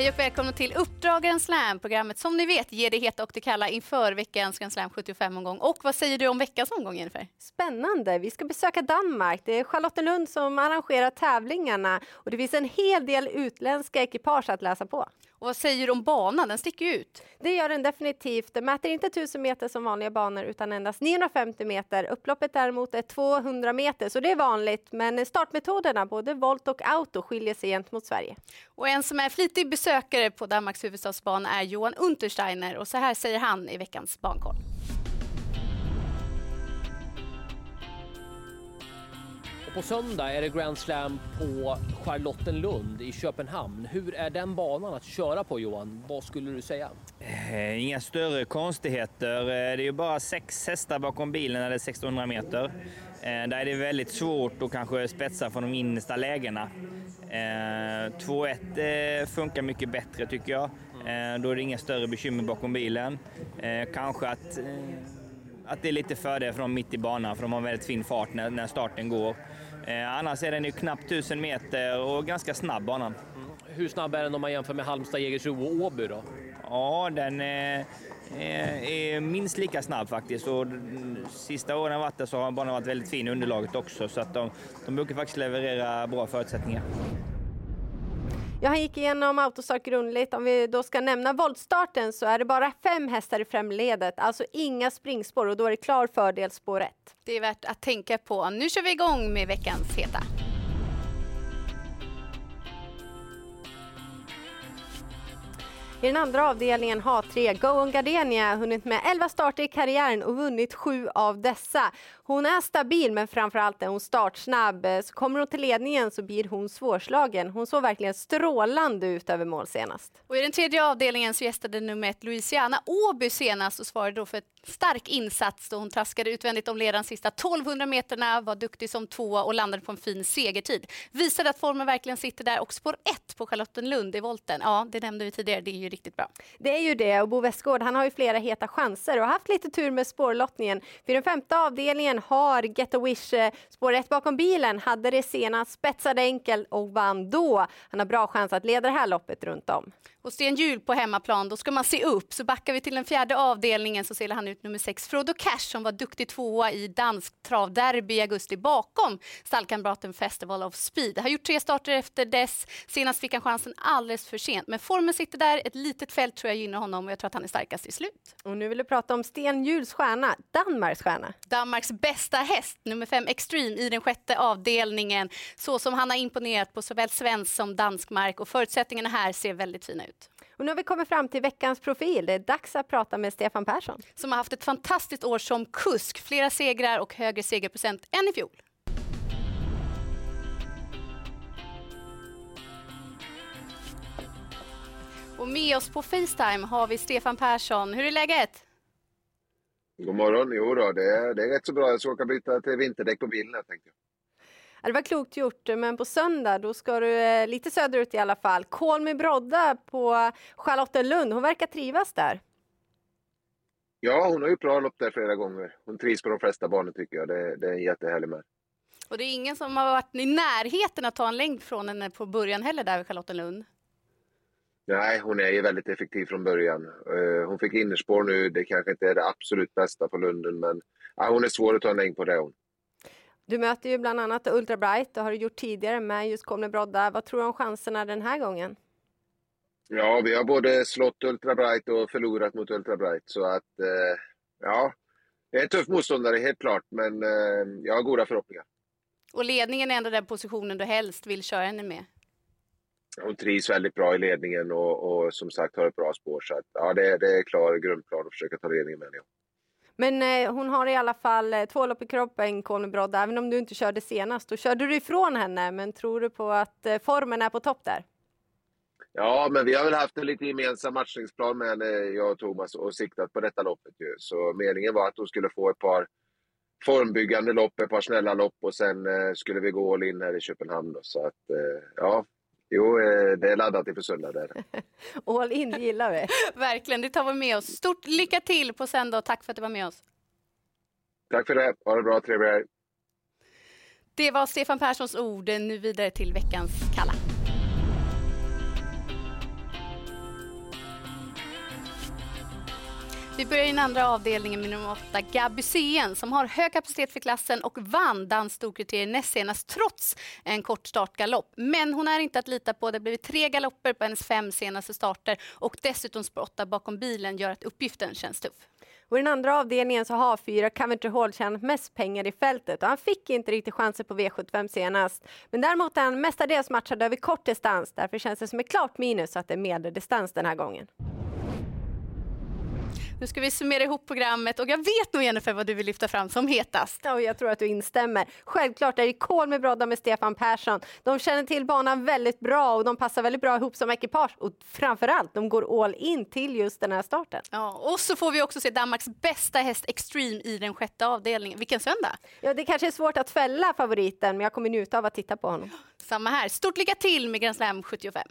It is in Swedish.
Hej och välkomna till Uppdragaren Slam, programmet som ni vet ger det heta och det kalla inför veckans Grand Slam 75-omgång. Och vad säger du om veckans omgång Jennifer? Spännande! Vi ska besöka Danmark. Det är Charlottenlund som arrangerar tävlingarna och det finns en hel del utländska ekipage att läsa på. Och vad säger du om banan? Den sticker ju ut. Det gör den definitivt. Den mäter inte 1000 meter som vanliga banor utan endast 950 meter. Upploppet däremot är 200 meter så det är vanligt. Men startmetoderna, både volt och auto, skiljer sig gentemot Sverige. Och en som är flitig besökare på Danmarks huvudstadsbana är Johan Untersteiner och så här säger han i veckans Bankoll. Och på söndag är det Grand Slam på Charlottenlund i Köpenhamn. Hur är den banan att köra på Johan? Vad skulle du säga? Eh, inga större konstigheter. Eh, det är ju bara sex hästar bakom bilen när det är 1600 meter. Eh, där är det väldigt svårt att kanske spetsa från de innersta lägena. 2-1 funkar mycket bättre tycker jag. Då är det inga större bekymmer bakom bilen. Kanske att att det är lite fördel för dem mitt i banan, för de har väldigt fin fart när, när starten går. Eh, annars är den ju knappt 1000 meter och ganska snabb banan. Mm. Hur snabb är den om man jämför med Halmstad, Jägersro och Åby då? Ja, den är, är, minst lika snabb faktiskt. Och sista åren jag varit där så har banan varit väldigt fin i underlaget också, så att de, de brukar faktiskt leverera bra förutsättningar. Ja, han gick igenom autostart grundligt. Om vi då ska nämna voltstarten så är det bara fem hästar i främledet, alltså inga springspår och då är det klar fördel spår 1. Det är värt att tänka på. Nu kör vi igång med veckans heta. I den andra avdelningen har tre Go On Gardenia hunnit med 11 starter i karriären och vunnit sju av dessa. Hon är stabil men framförallt är hon startsnabb. Så kommer hon till ledningen så blir hon svårslagen. Hon såg verkligen strålande ut över mål senast. Och I den tredje avdelningen så gästade nummer ett Louisiana Åby senast och svarade då för ett stark insats då hon traskade utvändigt om ledaren sista 1200 meterna, var duktig som tvåa och landade på en fin segertid. Visade att formen verkligen sitter där och spår ett på Charlottenlund i volten. Ja, det nämnde vi tidigare, det är ju riktigt bra. Det är ju det och Bo Westgård han har ju flera heta chanser och haft lite tur med spårlottningen. För den femte avdelningen har Get a Wish eh, spår ett bakom bilen, hade det senast, spetsade enkel och vann då. Han har bra chans att leda det här loppet runt om. Och Sten Hjul på hemmaplan, då ska man se upp. Så backar vi till den fjärde avdelningen så ser han ut nummer sex, Frodo Cash som var duktig tvåa i dansk travderby i augusti bakom stallkamraten Festival of Speed. Har gjort tre starter efter dess. Senast fick han chansen alldeles för sent. Men formen sitter där, ett litet fält tror jag gynnar honom och jag tror att han är starkast i slut. Och nu vill du prata om Sten Hjuls stjärna, Danmarks stjärna. Danmarks bästa häst, nummer fem Extreme i den sjätte avdelningen. Så som han har imponerat på såväl svensk som dansk mark och förutsättningarna här ser väldigt fina ut. Och nu har vi kommit fram till veckans profil. Det är dags att prata med Stefan Persson. Som har haft ett fantastiskt år som kusk. Flera segrar och högre segerprocent än i fjol. Och med oss på Facetime har vi Stefan Persson. Hur är läget? God morgon. Jo då, det är, det är rätt så bra. Jag ska åka byta till vinterdäck på bilen här, tänkte jag. Det var klokt gjort, men på söndag då ska du eh, lite söderut i alla fall. Kolmi Brodda på Charlottenlund, hon verkar trivas där. Ja, hon har ju bra lopp där flera gånger. Hon trivs på de flesta banor tycker jag. Det, det är en jättehärlig med. Och det är ingen som har varit i närheten att ta en längd från henne på början heller där vid Charlottenlund? Nej, hon är ju väldigt effektiv från början. Eh, hon fick innerspår nu. Det kanske inte är det absolut bästa på Lunden, men ja, hon är svår att ta en längd på det hon. Du möter ju bland annat Ultra Bright, det har du gjort tidigare med just Kolme Brodda. Vad tror du om chanserna den här gången? Ja, vi har både slått Ultra Bright och förlorat mot Ultra Bright, så att eh, ja, det är en tuff motståndare helt klart, men eh, jag har goda förhoppningar. Och ledningen är ändå den positionen du helst vill köra henne med? Hon trivs väldigt bra i ledningen och, och som sagt har ett bra spår, så att, ja, det, det är klar grundplan att försöka ta ledningen med henne. Men eh, hon har i alla fall eh, två lopp i kroppen, Conny Brodd, även om du inte körde senast. Då körde du ifrån henne, men tror du på att eh, formen är på topp där? Ja, men vi har väl haft en lite gemensam matchningsplan med henne, jag och Thomas, och siktat på detta loppet. Ju. Så meningen var att hon skulle få ett par formbyggande lopp, ett par snälla lopp och sen eh, skulle vi gå all in här i Köpenhamn. Då. Så att, eh, ja, Jo, eh, det är laddat inför söndag. Där. All in gillar vi. Verkligen, det tar vi med oss. Stort lycka till på söndag och tack för att du var med oss. Tack för det. Ha det bra. Trevlig helg. Det var Stefan Perssons ord. Nu vidare till veckans Kalla. Vi börjar i den andra avdelningen med nummer åtta, Gabusén, som har hög kapacitet för klassen och vann dans storkriterier näst senast trots en kort startgalopp. Men hon är inte att lita på. Det har blivit tre galopper på hennes fem senaste starter och dessutom språttar bakom bilen gör att uppgiften känns tuff. Och I den andra avdelningen så har fyra Coventry Hall tjänat mest pengar i fältet och han fick inte riktigt chanser på V75 senast. Men däremot är han mestadels matchad över kort distans. Därför känns det som ett klart minus att det är medeldistans den här gången. Nu ska vi summera ihop programmet och jag vet nog Jennifer vad du vill lyfta fram som hetast. Ja, och jag tror att du instämmer. Självklart är det Kol med brodda med Stefan Persson. De känner till banan väldigt bra och de passar väldigt bra ihop som ekipage och framförallt, de går all in till just den här starten. Ja, och så får vi också se Danmarks bästa häst Extreme i den sjätte avdelningen. Vilken söndag! Ja, det kanske är svårt att fälla favoriten, men jag kommer njuta av att titta på honom. Samma här. Stort lycka till med Grand Slam 75.